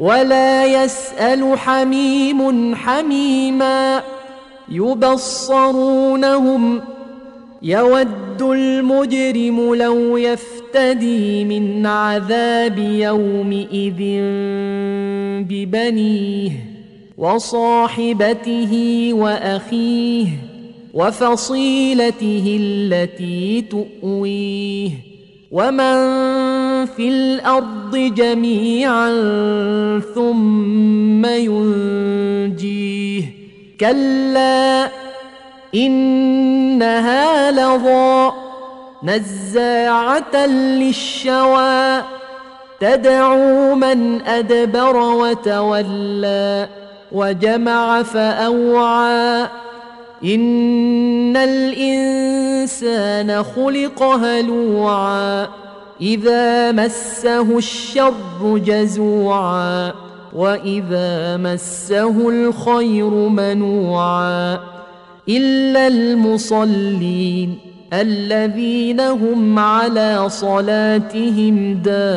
ولا يسأل حميم حميما يبصرونهم يود المجرم لو يفتدي من عذاب يومئذ ببنيه وصاحبته وأخيه وفصيلته التي تؤويه ومن في الأرض جميعا ثم ينجيه. كلا إنها لظى نزاعة للشوى. تدعو من أدبر وتولى وجمع فأوعى. إن الإنسان خلق هلوعا. إذا مسه الشر جزوعا وإذا مسه الخير منوعا إلا المصلين الذين هم على صلاتهم دائمون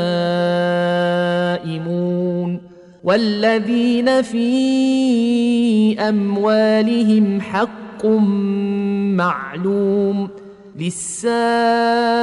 والذين في أموالهم حق معلوم للسائل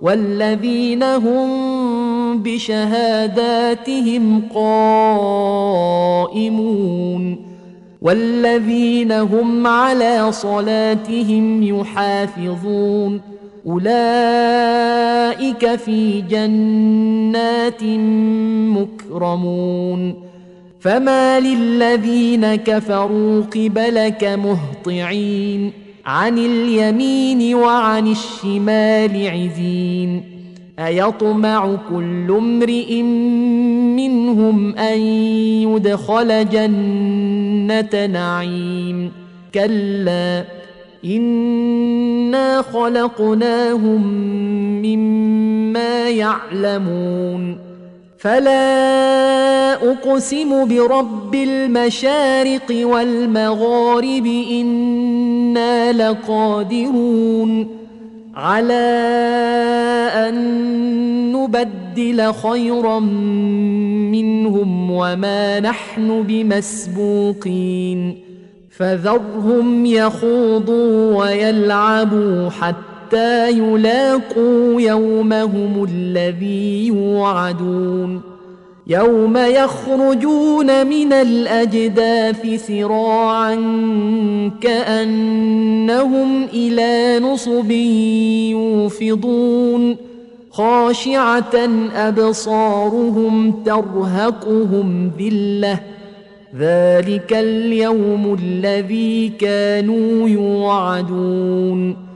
والذين هم بشهاداتهم قائمون والذين هم على صلاتهم يحافظون أولئك في جنات مكرمون فما للذين كفروا قبلك مهطعين عن اليمين وعن الشمال عزين أيطمع كل امرئ منهم أن يدخل جنة نعيم. كلا إنا خلقناهم مما يعلمون. فلا اقسم برب المشارق والمغارب أنا لقادرون على ان نبدل خيرا منهم وما نحن بمسبوقين فذرهم يخوضوا ويلعبوا حتى يلاقوا يومهم الذي يوعدون. يوم يخرجون من الأجداث سراعا كأنهم إلى نصب يوفضون. خاشعة أبصارهم ترهقهم ذلة. ذلك اليوم الذي كانوا يوعدون.